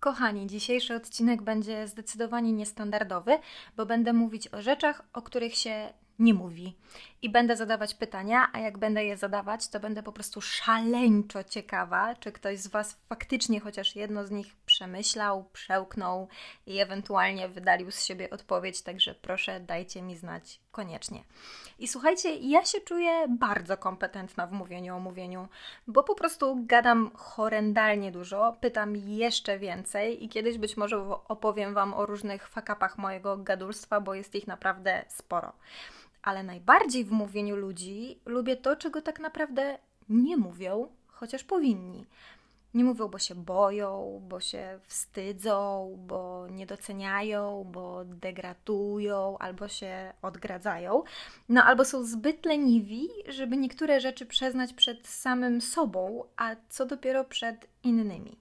Kochani, dzisiejszy odcinek będzie zdecydowanie niestandardowy, bo będę mówić o rzeczach, o których się nie mówi. I będę zadawać pytania, a jak będę je zadawać, to będę po prostu szaleńczo ciekawa, czy ktoś z Was faktycznie chociaż jedno z nich przemyślał, przełknął i ewentualnie wydalił z siebie odpowiedź, także proszę dajcie mi znać koniecznie. I słuchajcie, ja się czuję bardzo kompetentna w mówieniu o mówieniu, bo po prostu gadam horrendalnie dużo, pytam jeszcze więcej i kiedyś być może opowiem Wam o różnych fakapach mojego gadulstwa, bo jest ich naprawdę sporo ale najbardziej w mówieniu ludzi lubię to, czego tak naprawdę nie mówią, chociaż powinni. Nie mówią, bo się boją, bo się wstydzą, bo nie doceniają, bo degradują, albo się odgradzają. No albo są zbyt leniwi, żeby niektóre rzeczy przyznać przed samym sobą, a co dopiero przed innymi.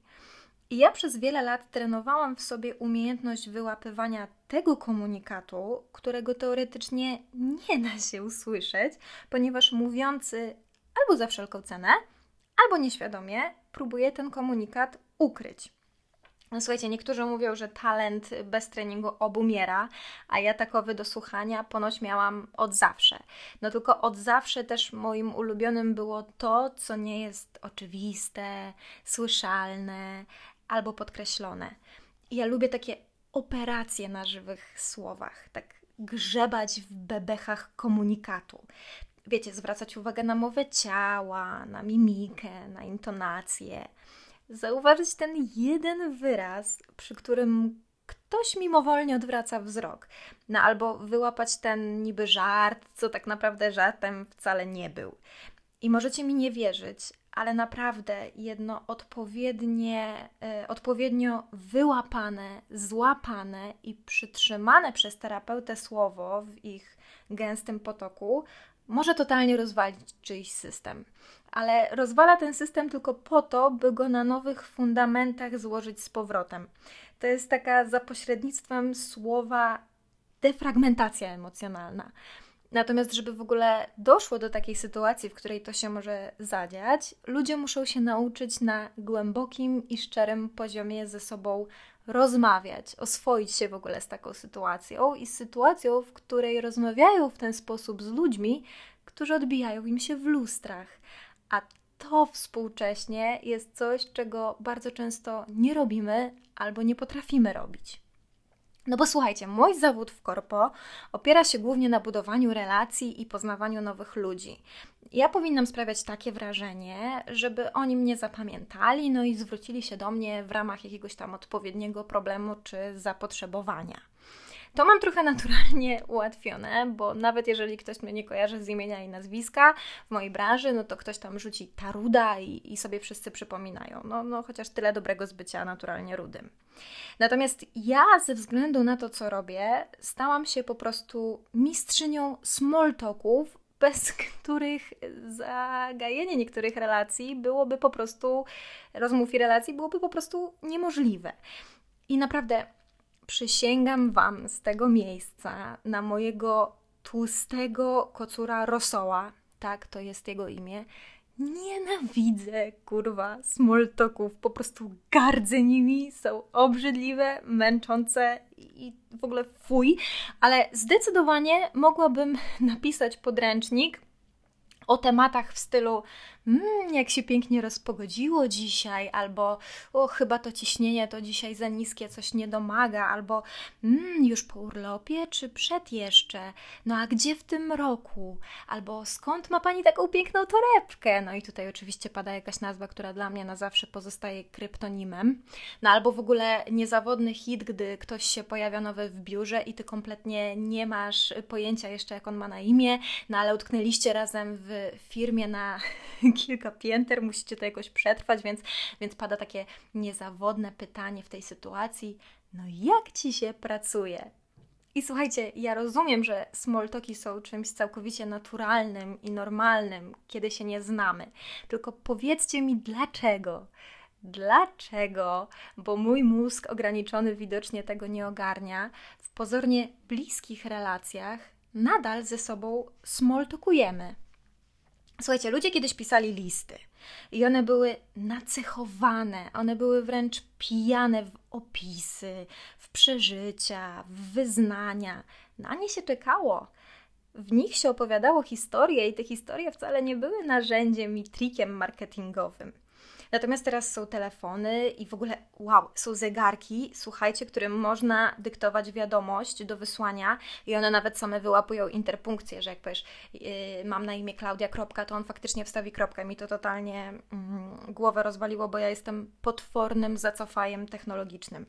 I ja przez wiele lat trenowałam w sobie umiejętność wyłapywania tego komunikatu, którego teoretycznie nie da się usłyszeć, ponieważ mówiący albo za wszelką cenę, albo nieświadomie próbuje ten komunikat ukryć. No słuchajcie, niektórzy mówią, że talent bez treningu obumiera, a ja takowy do słuchania ponoć miałam od zawsze. No tylko od zawsze też moim ulubionym było to, co nie jest oczywiste, słyszalne, albo podkreślone. Ja lubię takie operacje na żywych słowach, tak grzebać w bebechach komunikatu. Wiecie, zwracać uwagę na mowę ciała, na mimikę, na intonację. Zauważyć ten jeden wyraz, przy którym ktoś mimowolnie odwraca wzrok. No albo wyłapać ten niby żart, co tak naprawdę żartem wcale nie był. I możecie mi nie wierzyć, ale naprawdę jedno odpowiednie, y, odpowiednio wyłapane, złapane i przytrzymane przez terapeutę słowo w ich gęstym potoku może totalnie rozwalić czyjś system. Ale rozwala ten system tylko po to, by go na nowych fundamentach złożyć z powrotem. To jest taka za pośrednictwem słowa defragmentacja emocjonalna. Natomiast, żeby w ogóle doszło do takiej sytuacji, w której to się może zadziać, ludzie muszą się nauczyć na głębokim i szczerym poziomie ze sobą rozmawiać, oswoić się w ogóle z taką sytuacją i z sytuacją, w której rozmawiają w ten sposób z ludźmi, którzy odbijają im się w lustrach. A to współcześnie jest coś, czego bardzo często nie robimy albo nie potrafimy robić. No bo słuchajcie, mój zawód w korpo opiera się głównie na budowaniu relacji i poznawaniu nowych ludzi. Ja powinnam sprawiać takie wrażenie, żeby oni mnie zapamiętali, no i zwrócili się do mnie w ramach jakiegoś tam odpowiedniego problemu czy zapotrzebowania. To mam trochę naturalnie ułatwione, bo nawet jeżeli ktoś mnie nie kojarzy z imienia i nazwiska w mojej branży, no to ktoś tam rzuci taruda i, i sobie wszyscy przypominają. No, no chociaż tyle dobrego z bycia naturalnie rudym. Natomiast ja ze względu na to, co robię, stałam się po prostu mistrzynią small talków, bez których zagajenie niektórych relacji byłoby po prostu, rozmów i relacji byłoby po prostu niemożliwe. I naprawdę przysięgam Wam z tego miejsca na mojego tłustego kocura Rosoła, tak, to jest jego imię, nienawidzę, kurwa, smoltoków, po prostu gardzę nimi, są obrzydliwe, męczące i w ogóle fuj, ale zdecydowanie mogłabym napisać podręcznik o tematach w stylu mmm, jak się pięknie rozpogodziło dzisiaj, albo o, chyba to ciśnienie to dzisiaj za niskie, coś nie domaga, albo mmm, już po urlopie, czy przed jeszcze? No a gdzie w tym roku? Albo skąd ma Pani taką piękną torebkę? No i tutaj oczywiście pada jakaś nazwa, która dla mnie na zawsze pozostaje kryptonimem. No albo w ogóle niezawodny hit, gdy ktoś się pojawia nowy w biurze i Ty kompletnie nie masz pojęcia jeszcze, jak on ma na imię, no ale utknęliście razem w firmie na kilka pięter, musicie to jakoś przetrwać, więc, więc pada takie niezawodne pytanie w tej sytuacji: no jak ci się pracuje? I słuchajcie, ja rozumiem, że smoltoki są czymś całkowicie naturalnym i normalnym, kiedy się nie znamy. Tylko powiedzcie mi dlaczego. Dlaczego? Bo mój mózg ograniczony widocznie tego nie ogarnia. W pozornie bliskich relacjach nadal ze sobą smoltokujemy. Słuchajcie, ludzie kiedyś pisali listy i one były nacechowane, one były wręcz pijane w opisy, w przeżycia, w wyznania. Na nie się czekało. W nich się opowiadało historie i te historie wcale nie były narzędziem i trikiem marketingowym. Natomiast teraz są telefony i w ogóle, wow, są zegarki, słuchajcie, którym można dyktować wiadomość do wysłania i one nawet same wyłapują interpunkcję, że jak powiesz, yy, mam na imię Klaudia kropka, to on faktycznie wstawi kropkę. Mi to totalnie yy, głowę rozwaliło, bo ja jestem potwornym zacofajem technologicznym.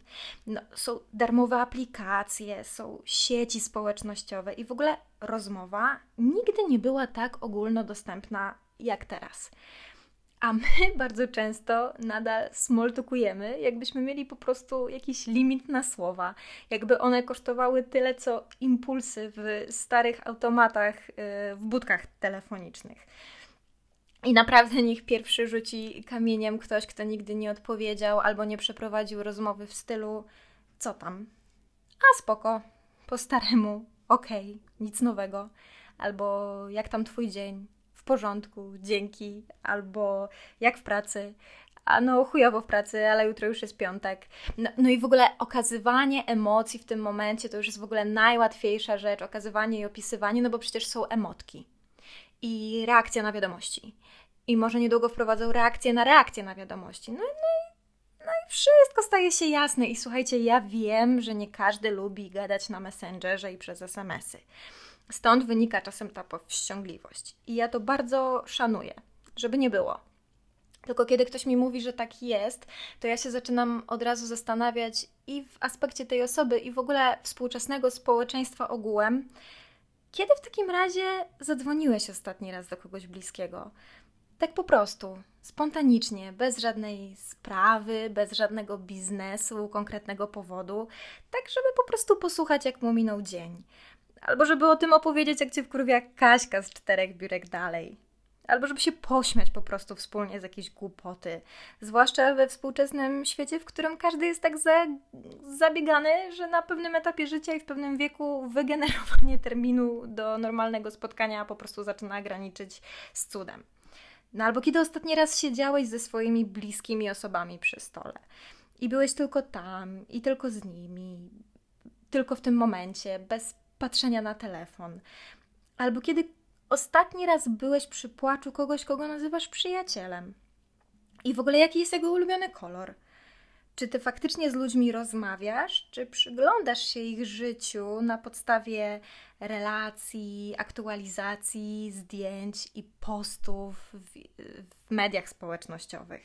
No, są darmowe aplikacje, są sieci społecznościowe i w ogóle rozmowa nigdy nie była tak ogólnodostępna jak teraz. A my bardzo często nadal smoltokujemy, jakbyśmy mieli po prostu jakiś limit na słowa, jakby one kosztowały tyle, co impulsy w starych automatach, y, w budkach telefonicznych. I naprawdę niech pierwszy rzuci kamieniem ktoś, kto nigdy nie odpowiedział albo nie przeprowadził rozmowy w stylu co tam? A spoko, po staremu, okej, okay, nic nowego. Albo jak tam twój dzień? W porządku, dzięki, albo jak w pracy, a no chujowo w pracy, ale jutro już jest piątek. No, no, i w ogóle okazywanie emocji w tym momencie to już jest w ogóle najłatwiejsza rzecz, okazywanie i opisywanie, no bo przecież są emotki i reakcja na wiadomości. I może niedługo wprowadzą reakcję na reakcję na wiadomości. No, no, i, no i wszystko staje się jasne. I słuchajcie, ja wiem, że nie każdy lubi gadać na Messengerze i przez SMS-y. Stąd wynika czasem ta powściągliwość. I ja to bardzo szanuję, żeby nie było. Tylko kiedy ktoś mi mówi, że tak jest, to ja się zaczynam od razu zastanawiać i w aspekcie tej osoby, i w ogóle współczesnego społeczeństwa ogółem, kiedy w takim razie zadzwoniłeś ostatni raz do kogoś bliskiego? Tak po prostu, spontanicznie, bez żadnej sprawy, bez żadnego biznesu, konkretnego powodu, tak żeby po prostu posłuchać, jak mu minął dzień. Albo żeby o tym opowiedzieć, jak cię wkurwia Kaśka z czterech biurek dalej. Albo żeby się pośmiać po prostu wspólnie z jakiejś głupoty. Zwłaszcza we współczesnym świecie, w którym każdy jest tak za, zabiegany, że na pewnym etapie życia i w pewnym wieku wygenerowanie terminu do normalnego spotkania po prostu zaczyna graniczyć z cudem. No albo kiedy ostatni raz siedziałeś ze swoimi bliskimi osobami przy stole i byłeś tylko tam i tylko z nimi, tylko w tym momencie, bez patrzenia na telefon. Albo kiedy ostatni raz byłeś przy płaczu kogoś, kogo nazywasz przyjacielem. I w ogóle jaki jest jego ulubiony kolor? Czy ty faktycznie z ludźmi rozmawiasz, czy przyglądasz się ich życiu na podstawie relacji, aktualizacji, zdjęć i postów w, w mediach społecznościowych?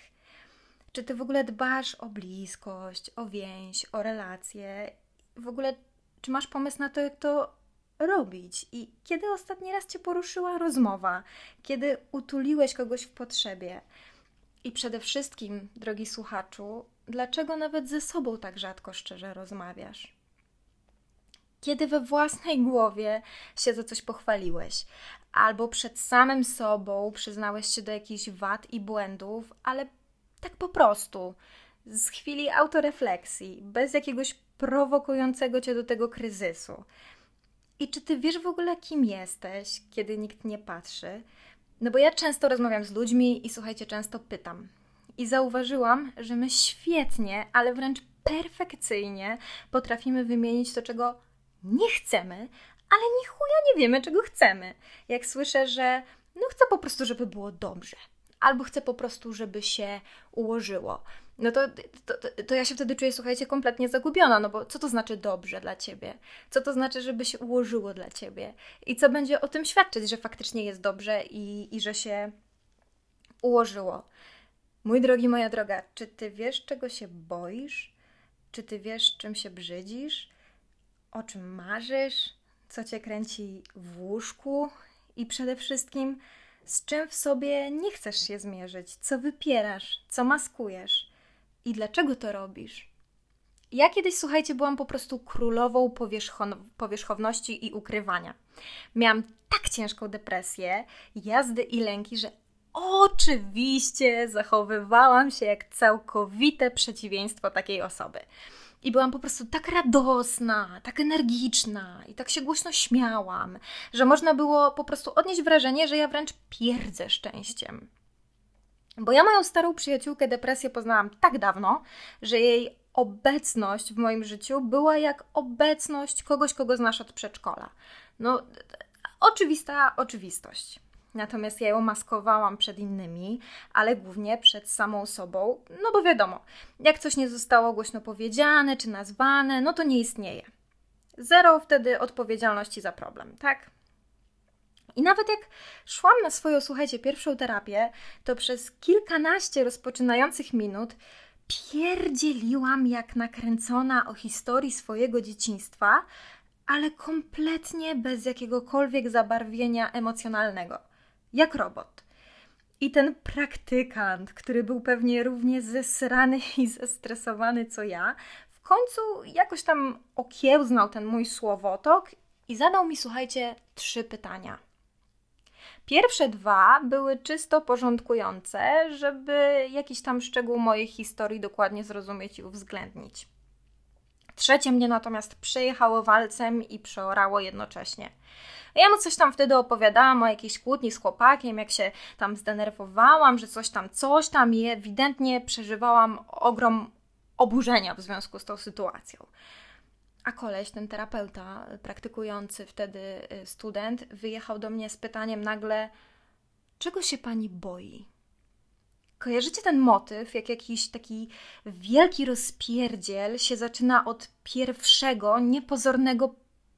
Czy ty w ogóle dbasz o bliskość, o więź, o relacje? W ogóle czy masz pomysł na to, jak to robić? I kiedy ostatni raz cię poruszyła rozmowa? Kiedy utuliłeś kogoś w potrzebie? I przede wszystkim, drogi słuchaczu, dlaczego nawet ze sobą tak rzadko szczerze rozmawiasz? Kiedy we własnej głowie się za coś pochwaliłeś, albo przed samym sobą przyznałeś się do jakichś wad i błędów, ale tak po prostu, z chwili autorefleksji, bez jakiegoś prowokującego cię do tego kryzysu. I czy ty wiesz w ogóle, kim jesteś, kiedy nikt nie patrzy? No bo ja często rozmawiam z ludźmi i słuchajcie, często pytam. I zauważyłam, że my świetnie, ale wręcz perfekcyjnie potrafimy wymienić to, czego nie chcemy, ale ni chuja nie wiemy, czego chcemy. Jak słyszę, że no chcę po prostu, żeby było dobrze, albo chcę po prostu, żeby się ułożyło no to, to, to, ja się wtedy czuję, słuchajcie, kompletnie zagubiona, no bo co to znaczy dobrze dla ciebie? Co to znaczy, żeby się ułożyło dla ciebie? I co będzie o tym świadczyć, że faktycznie jest dobrze i, i że się ułożyło? Mój drogi, moja droga, czy ty wiesz, czego się boisz? Czy ty wiesz, czym się brzydzisz? O czym marzysz? Co cię kręci w łóżku? I przede wszystkim, z czym w sobie nie chcesz się zmierzyć? Co wypierasz? Co maskujesz? I dlaczego to robisz. Ja kiedyś, słuchajcie, byłam po prostu królową powierzchowności i ukrywania. Miałam tak ciężką depresję, jazdy i lęki, że oczywiście zachowywałam się jak całkowite przeciwieństwo takiej osoby. I byłam po prostu tak radosna, tak energiczna i tak się głośno śmiałam, że można było po prostu odnieść wrażenie, że ja wręcz pierdzę szczęściem. Bo ja moją starą przyjaciółkę depresję poznałam tak dawno, że jej obecność w moim życiu była jak obecność kogoś, kogo znasz od przedszkola. No, oczywista oczywistość. Natomiast ja ją maskowałam przed innymi, ale głównie przed samą sobą, no bo wiadomo, jak coś nie zostało głośno powiedziane czy nazwane, no to nie istnieje. Zero wtedy odpowiedzialności za problem, tak? I nawet jak szłam na swoją, słuchajcie, pierwszą terapię, to przez kilkanaście rozpoczynających minut pierdzieliłam jak nakręcona o historii swojego dzieciństwa, ale kompletnie bez jakiegokolwiek zabarwienia emocjonalnego jak robot. I ten praktykant, który był pewnie równie zesrany i zestresowany co ja, w końcu jakoś tam okiełznał ten mój słowotok i zadał mi, słuchajcie, trzy pytania. Pierwsze dwa były czysto porządkujące, żeby jakiś tam szczegół mojej historii dokładnie zrozumieć i uwzględnić. Trzecie mnie natomiast przejechało walcem i przeorało jednocześnie. Ja mu coś tam wtedy opowiadałam o jakiejś kłótni z chłopakiem, jak się tam zdenerwowałam, że coś tam, coś tam i ewidentnie przeżywałam ogrom oburzenia w związku z tą sytuacją. A koleś, ten terapeuta, praktykujący wtedy y, student, wyjechał do mnie z pytaniem nagle: Czego się pani boi? Kojarzycie ten motyw, jak jakiś taki wielki rozpierdziel się zaczyna od pierwszego, niepozornego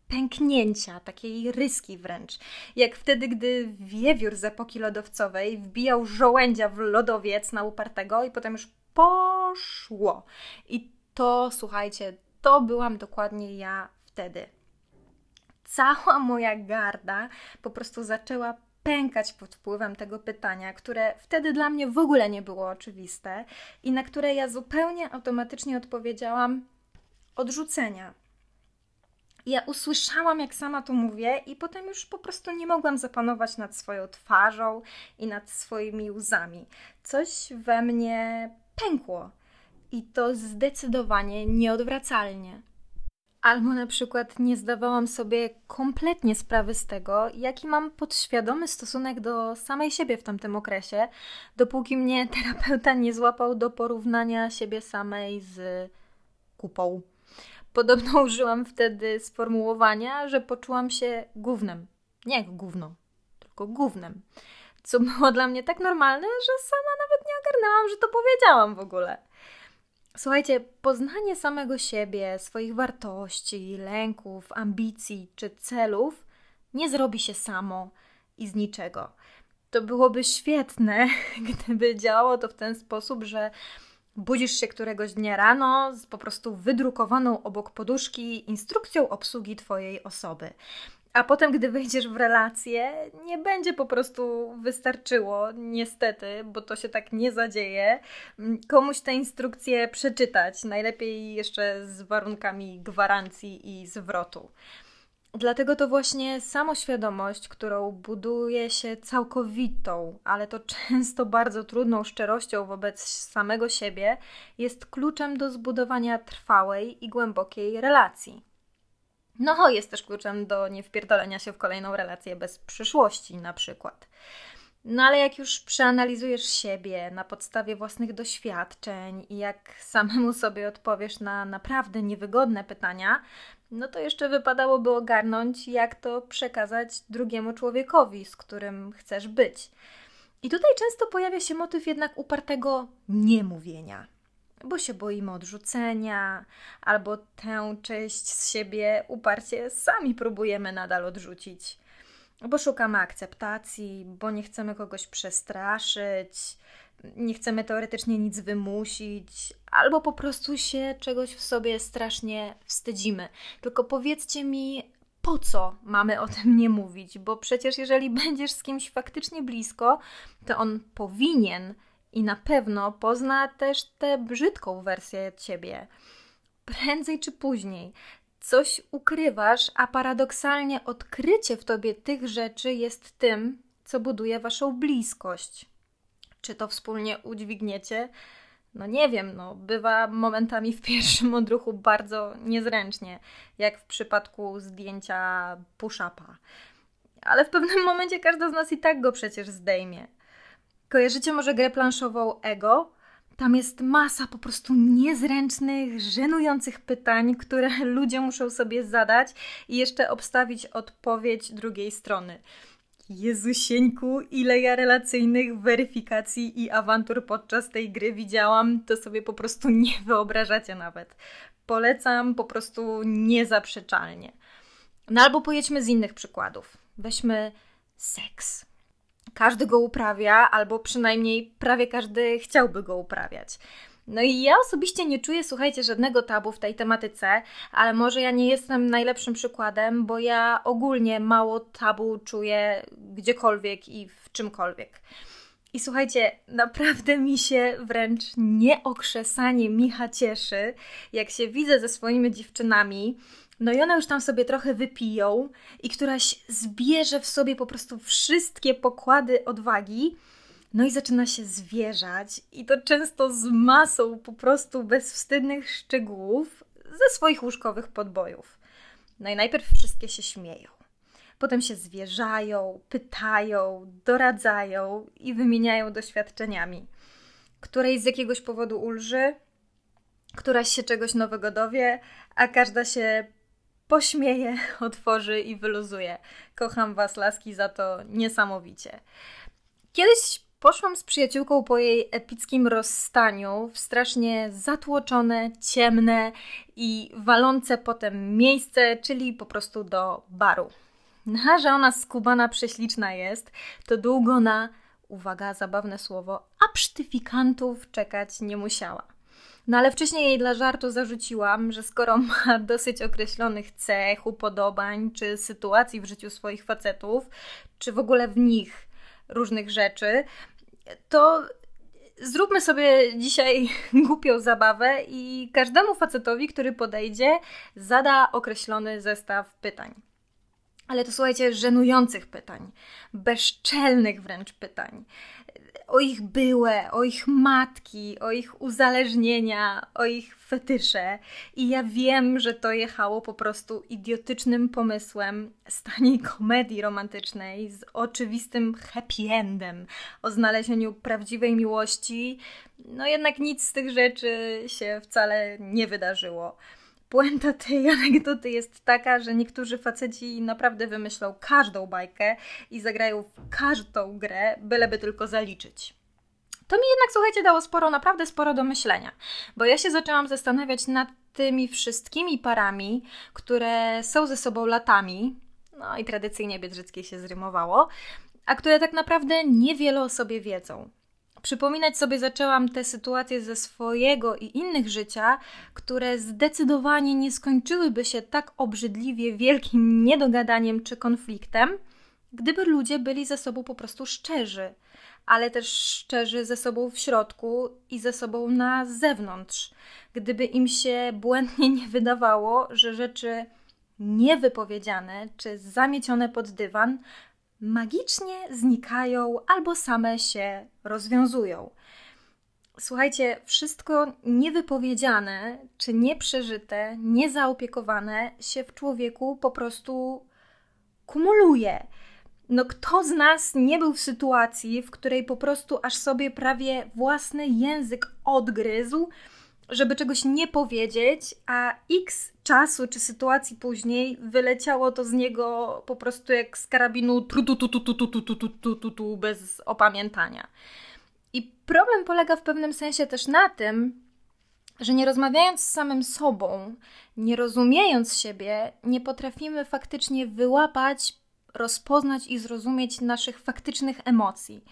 pęknięcia, takiej ryski wręcz. Jak wtedy, gdy wiewiór z epoki lodowcowej wbijał żołędzia w lodowiec na upartego i potem już poszło. I to, słuchajcie, to byłam dokładnie ja wtedy. Cała moja garda po prostu zaczęła pękać pod wpływem tego pytania, które wtedy dla mnie w ogóle nie było oczywiste i na które ja zupełnie automatycznie odpowiedziałam odrzucenia ja usłyszałam, jak sama to mówię, i potem już po prostu nie mogłam zapanować nad swoją twarzą i nad swoimi łzami. Coś we mnie pękło i to zdecydowanie nieodwracalnie. Albo na przykład nie zdawałam sobie kompletnie sprawy z tego, jaki mam podświadomy stosunek do samej siebie w tamtym okresie, dopóki mnie terapeuta nie złapał do porównania siebie samej z kupą. Podobno użyłam wtedy sformułowania, że poczułam się gównem. Nie jak gówno, tylko gównem. Co było dla mnie tak normalne, że sama nawet nie ogarnęłam, że to powiedziałam w ogóle. Słuchajcie, poznanie samego siebie, swoich wartości, lęków, ambicji czy celów nie zrobi się samo i z niczego. To byłoby świetne, gdyby działało to w ten sposób, że Budzisz się któregoś dnia rano z po prostu wydrukowaną obok poduszki instrukcją obsługi Twojej osoby. A potem, gdy wejdziesz w relację, nie będzie po prostu wystarczyło, niestety, bo to się tak nie zadzieje, komuś te instrukcje przeczytać. Najlepiej jeszcze z warunkami gwarancji i zwrotu. Dlatego to właśnie samoświadomość, którą buduje się całkowitą, ale to często bardzo trudną szczerością wobec samego siebie, jest kluczem do zbudowania trwałej i głębokiej relacji. No, jest też kluczem do niewpierdolenia się w kolejną relację bez przyszłości, na przykład. No ale jak już przeanalizujesz siebie na podstawie własnych doświadczeń i jak samemu sobie odpowiesz na naprawdę niewygodne pytania, no to jeszcze wypadałoby ogarnąć, jak to przekazać drugiemu człowiekowi, z którym chcesz być. I tutaj często pojawia się motyw jednak upartego niemówienia, bo się boimy odrzucenia, albo tę część z siebie uparcie sami próbujemy nadal odrzucić bo szukamy akceptacji, bo nie chcemy kogoś przestraszyć, nie chcemy teoretycznie nic wymusić, albo po prostu się czegoś w sobie strasznie wstydzimy. Tylko powiedzcie mi, po co mamy o tym nie mówić? Bo przecież jeżeli będziesz z kimś faktycznie blisko, to on powinien i na pewno pozna też tę brzydką wersję ciebie. Prędzej czy później coś ukrywasz, a paradoksalnie odkrycie w tobie tych rzeczy jest tym, co buduje waszą bliskość. Czy to wspólnie udźwigniecie? No nie wiem, no bywa momentami w pierwszym odruchu bardzo niezręcznie, jak w przypadku zdjęcia push-upa. Ale w pewnym momencie każda z nas i tak go przecież zdejmie. Kojarzycie może grę planszową Ego? Tam jest masa po prostu niezręcznych, żenujących pytań, które ludzie muszą sobie zadać i jeszcze obstawić odpowiedź drugiej strony. Jezusieńku, ile ja relacyjnych weryfikacji i awantur podczas tej gry widziałam, to sobie po prostu nie wyobrażacie nawet. Polecam po prostu niezaprzeczalnie. No albo pojedźmy z innych przykładów. Weźmy seks. Każdy go uprawia, albo przynajmniej prawie każdy chciałby go uprawiać. No i ja osobiście nie czuję, słuchajcie, żadnego tabu w tej tematyce, ale może ja nie jestem najlepszym przykładem, bo ja ogólnie mało tabu czuję gdziekolwiek i w czymkolwiek. I słuchajcie, naprawdę mi się wręcz nieokrzesanie Micha cieszy, jak się widzę ze swoimi dziewczynami, no i one już tam sobie trochę wypiją i któraś zbierze w sobie po prostu wszystkie pokłady odwagi, no i zaczyna się zwierzać i to często z masą po prostu bezwstydnych szczegółów ze swoich łóżkowych podbojów. No i najpierw wszystkie się śmieją. Potem się zwierzają, pytają, doradzają i wymieniają doświadczeniami. Której z jakiegoś powodu ulży, któraś się czegoś nowego dowie, a każda się pośmieje, otworzy i wyluzuje. Kocham Was, laski, za to niesamowicie. Kiedyś poszłam z przyjaciółką po jej epickim rozstaniu w strasznie zatłoczone, ciemne i walące potem miejsce, czyli po prostu do baru. No, a że ona skubana prześliczna jest, to długo na, uwaga, zabawne słowo, absztyfikantów czekać nie musiała. No ale wcześniej jej dla żartu zarzuciłam, że skoro ma dosyć określonych cech, upodobań czy sytuacji w życiu swoich facetów, czy w ogóle w nich różnych rzeczy, to zróbmy sobie dzisiaj głupią zabawę i każdemu facetowi, który podejdzie, zada określony zestaw pytań. Ale to słuchajcie, żenujących pytań, bezczelnych wręcz pytań o ich byłe, o ich matki, o ich uzależnienia, o ich fetysze. I ja wiem, że to jechało po prostu idiotycznym pomysłem z komedii romantycznej z oczywistym happy endem o znalezieniu prawdziwej miłości. No jednak nic z tych rzeczy się wcale nie wydarzyło. Puenta tej anegdoty jest taka, że niektórzy faceci naprawdę wymyślą każdą bajkę i zagrają w każdą grę, byleby tylko zaliczyć. To mi jednak, słuchajcie, dało sporo, naprawdę sporo do myślenia, bo ja się zaczęłam zastanawiać nad tymi wszystkimi parami, które są ze sobą latami, no i tradycyjnie Biedrzyckie się zrymowało, a które tak naprawdę niewiele o sobie wiedzą. Przypominać sobie zaczęłam te sytuacje ze swojego i innych życia, które zdecydowanie nie skończyłyby się tak obrzydliwie wielkim niedogadaniem czy konfliktem, gdyby ludzie byli ze sobą po prostu szczerzy, ale też szczerzy ze sobą w środku i ze sobą na zewnątrz. Gdyby im się błędnie nie wydawało, że rzeczy niewypowiedziane czy zamiecione pod dywan magicznie znikają albo same się rozwiązują. Słuchajcie, wszystko niewypowiedziane czy nieprzeżyte, niezaopiekowane się w człowieku po prostu kumuluje. No, kto z nas nie był w sytuacji, w której po prostu aż sobie prawie własny język odgryzł, żeby czegoś nie powiedzieć, a x czasu czy sytuacji później wyleciało to z niego po prostu jak z karabinu tru, tu, tu, tu, tu, tu, tu, tu, tu, tu, tu, bez opamiętania. I problem polega w pewnym sensie też na tym, że nie rozmawiając z samym sobą, nie rozumiejąc siebie, nie potrafimy faktycznie wyłapać, rozpoznać i zrozumieć naszych faktycznych emocji.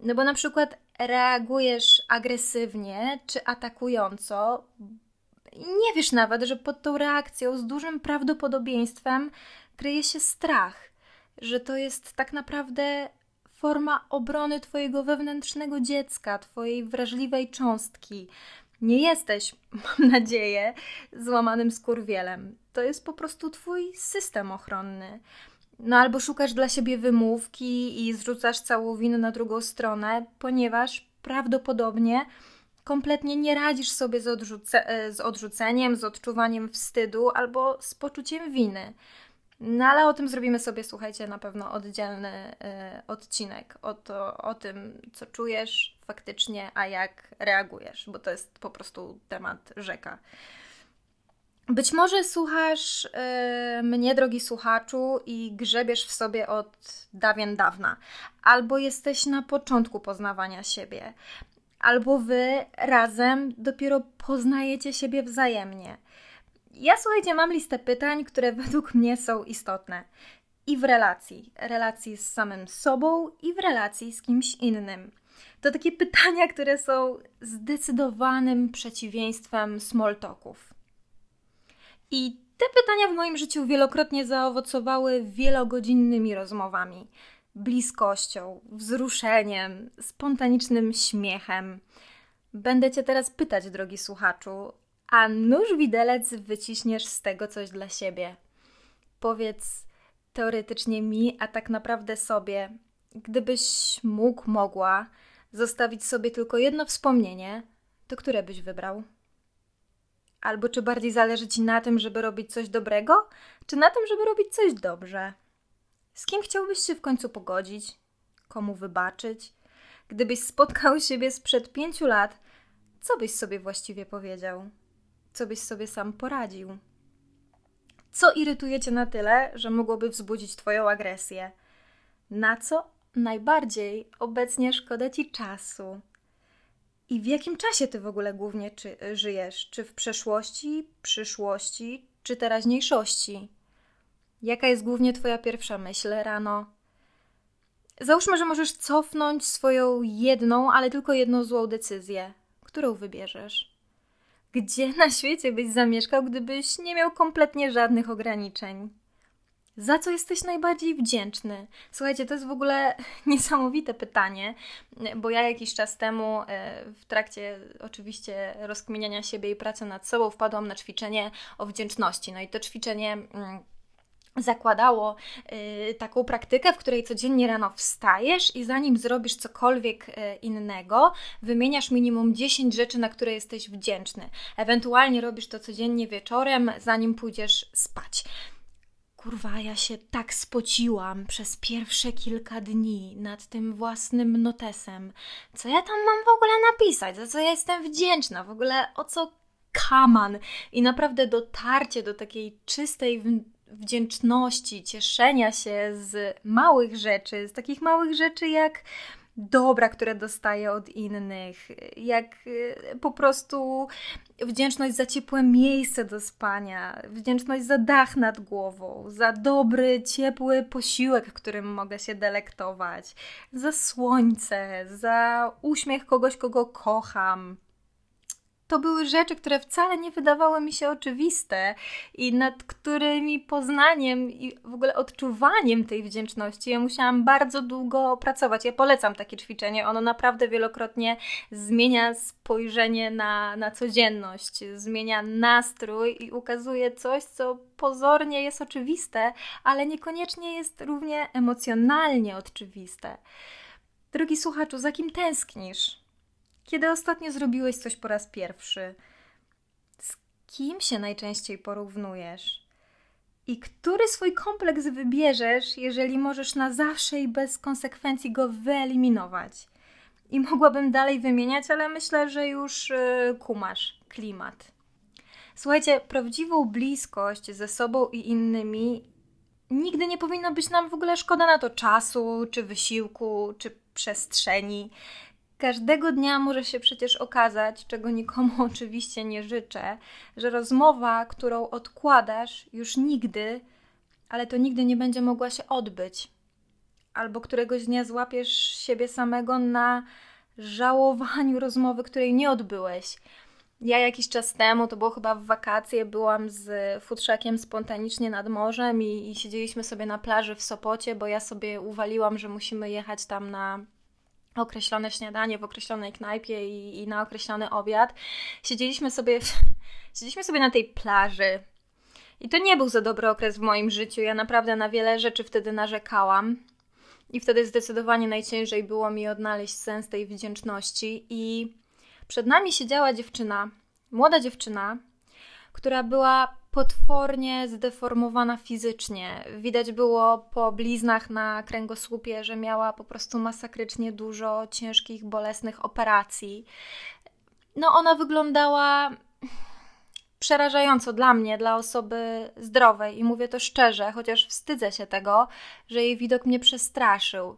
No bo na przykład reagujesz agresywnie czy atakująco, nie wiesz nawet, że pod tą reakcją z dużym prawdopodobieństwem kryje się strach, że to jest tak naprawdę forma obrony Twojego wewnętrznego dziecka, Twojej wrażliwej cząstki. Nie jesteś, mam nadzieję, złamanym skurwielem. To jest po prostu Twój system ochronny. No albo szukasz dla siebie wymówki i zrzucasz całą winę na drugą stronę, ponieważ prawdopodobnie kompletnie nie radzisz sobie z, odrzuce- z odrzuceniem, z odczuwaniem wstydu albo z poczuciem winy. No ale o tym zrobimy sobie, słuchajcie, na pewno oddzielny y, odcinek o, to, o tym, co czujesz faktycznie, a jak reagujesz, bo to jest po prostu temat rzeka. Być może słuchasz y, mnie, drogi słuchaczu, i grzebiesz w sobie od dawien dawna, albo jesteś na początku poznawania siebie, albo wy razem dopiero poznajecie siebie wzajemnie. Ja słuchajcie, mam listę pytań, które według mnie są istotne. I w relacji, relacji z samym sobą, i w relacji z kimś innym. To takie pytania, które są zdecydowanym przeciwieństwem small talków. I te pytania w moim życiu wielokrotnie zaowocowały wielogodzinnymi rozmowami, bliskością, wzruszeniem, spontanicznym śmiechem. Będę Cię teraz pytać, drogi słuchaczu, a nóż widelec wyciśniesz z tego coś dla siebie. Powiedz teoretycznie mi, a tak naprawdę sobie, gdybyś mógł, mogła zostawić sobie tylko jedno wspomnienie, to które byś wybrał? Albo czy bardziej zależy ci na tym, żeby robić coś dobrego, czy na tym, żeby robić coś dobrze? Z kim chciałbyś się w końcu pogodzić? Komu wybaczyć? Gdybyś spotkał siebie sprzed pięciu lat, co byś sobie właściwie powiedział? Co byś sobie sam poradził? Co irytuje cię na tyle, że mogłoby wzbudzić twoją agresję? Na co najbardziej obecnie szkoda ci czasu? I w jakim czasie ty w ogóle głównie czy, żyjesz? Czy w przeszłości, przyszłości, czy teraźniejszości? Jaka jest głównie twoja pierwsza myśl rano? Załóżmy, że możesz cofnąć swoją jedną, ale tylko jedną złą decyzję. Którą wybierzesz? Gdzie na świecie byś zamieszkał, gdybyś nie miał kompletnie żadnych ograniczeń? Za co jesteś najbardziej wdzięczny? Słuchajcie, to jest w ogóle niesamowite pytanie, bo ja jakiś czas temu, e, w trakcie oczywiście rozkminiania siebie i pracy nad sobą, wpadłam na ćwiczenie o wdzięczności. No i to ćwiczenie mm, zakładało y, taką praktykę, w której codziennie rano wstajesz i zanim zrobisz cokolwiek y, innego, wymieniasz minimum 10 rzeczy, na które jesteś wdzięczny. Ewentualnie robisz to codziennie wieczorem, zanim pójdziesz spać. Kurwa, ja się tak spociłam przez pierwsze kilka dni nad tym własnym notesem. Co ja tam mam w ogóle napisać? Za co ja jestem wdzięczna? W ogóle o co kaman? I naprawdę dotarcie do takiej czystej wdzięczności, cieszenia się z małych rzeczy, z takich małych rzeczy jak dobra, które dostaję od innych, jak y, po prostu wdzięczność za ciepłe miejsce do spania, wdzięczność za dach nad głową, za dobry, ciepły posiłek, którym mogę się delektować, za słońce, za uśmiech kogoś, kogo kocham to były rzeczy, które wcale nie wydawały mi się oczywiste i nad którymi poznaniem i w ogóle odczuwaniem tej wdzięczności ja musiałam bardzo długo pracować. Ja polecam takie ćwiczenie, ono naprawdę wielokrotnie zmienia spojrzenie na, na codzienność, zmienia nastrój i ukazuje coś, co pozornie jest oczywiste, ale niekoniecznie jest równie emocjonalnie oczywiste. Drogi słuchaczu, za kim tęsknisz? Kiedy ostatnio zrobiłeś coś po raz pierwszy? Z kim się najczęściej porównujesz? I który swój kompleks wybierzesz, jeżeli możesz na zawsze i bez konsekwencji go wyeliminować? I mogłabym dalej wymieniać, ale myślę, że już yy, kumasz klimat. Słuchajcie, prawdziwą bliskość ze sobą i innymi nigdy nie powinno być nam w ogóle szkoda na to czasu, czy wysiłku, czy przestrzeni. Każdego dnia może się przecież okazać, czego nikomu oczywiście nie życzę, że rozmowa, którą odkładasz już nigdy, ale to nigdy nie będzie mogła się odbyć. Albo któregoś dnia złapiesz siebie samego na żałowaniu rozmowy, której nie odbyłeś. Ja jakiś czas temu, to było chyba w wakacje, byłam z futrzakiem spontanicznie nad morzem i, i siedzieliśmy sobie na plaży w Sopocie, bo ja sobie uwaliłam, że musimy jechać tam na określone śniadanie w określonej knajpie i, i na określony obiad. Siedzieliśmy sobie, siedzieliśmy sobie na tej plaży. I to nie był za dobry okres w moim życiu. Ja naprawdę na wiele rzeczy wtedy narzekałam. I wtedy zdecydowanie najciężej było mi odnaleźć sens tej wdzięczności. I przed nami siedziała dziewczyna, młoda dziewczyna, która była potwornie zdeformowana fizycznie. Widać było po bliznach na kręgosłupie, że miała po prostu masakrycznie dużo ciężkich, bolesnych operacji. No, ona wyglądała przerażająco dla mnie, dla osoby zdrowej i mówię to szczerze, chociaż wstydzę się tego, że jej widok mnie przestraszył.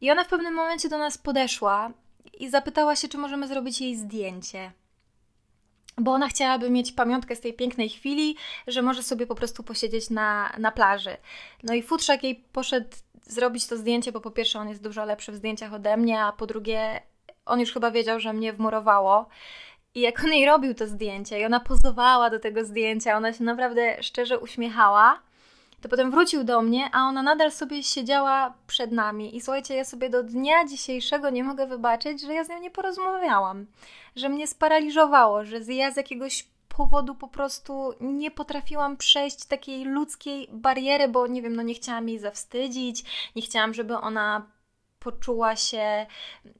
I ona w pewnym momencie do nas podeszła i zapytała się, czy możemy zrobić jej zdjęcie. Bo ona chciałaby mieć pamiątkę z tej pięknej chwili, że może sobie po prostu posiedzieć na, na plaży. No i futrzak jej poszedł zrobić to zdjęcie, bo po pierwsze on jest dużo lepszy w zdjęciach ode mnie, a po drugie on już chyba wiedział, że mnie wmurowało. I jak on jej robił to zdjęcie i ona pozowała do tego zdjęcia, ona się naprawdę szczerze uśmiechała, to potem wrócił do mnie, a ona nadal sobie siedziała przed nami. I słuchajcie, ja sobie do dnia dzisiejszego nie mogę wybaczyć, że ja z nią nie porozmawiałam, że mnie sparaliżowało, że ja z jakiegoś powodu po prostu nie potrafiłam przejść takiej ludzkiej bariery, bo nie wiem, no nie chciałam jej zawstydzić, nie chciałam, żeby ona poczuła się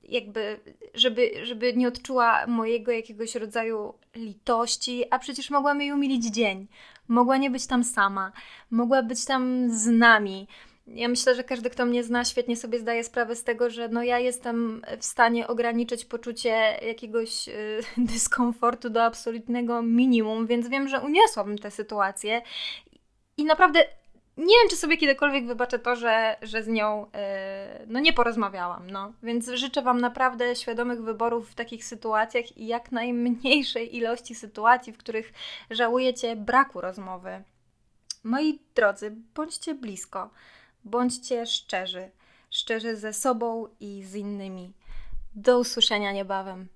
jakby, żeby, żeby nie odczuła mojego jakiegoś rodzaju litości, a przecież mogłam jej umilić dzień. Mogła nie być tam sama, mogła być tam z nami. Ja myślę, że każdy, kto mnie zna, świetnie sobie zdaje sprawę z tego, że no ja jestem w stanie ograniczyć poczucie jakiegoś y, dyskomfortu do absolutnego minimum, więc wiem, że uniosłabym tę sytuację. I naprawdę nie wiem, czy sobie kiedykolwiek wybaczę to, że, że z nią yy, no nie porozmawiałam, no. Więc życzę Wam naprawdę świadomych wyborów w takich sytuacjach i jak najmniejszej ilości sytuacji, w których żałujecie braku rozmowy. Moi drodzy, bądźcie blisko, bądźcie szczerzy, szczerzy ze sobą i z innymi. Do usłyszenia niebawem.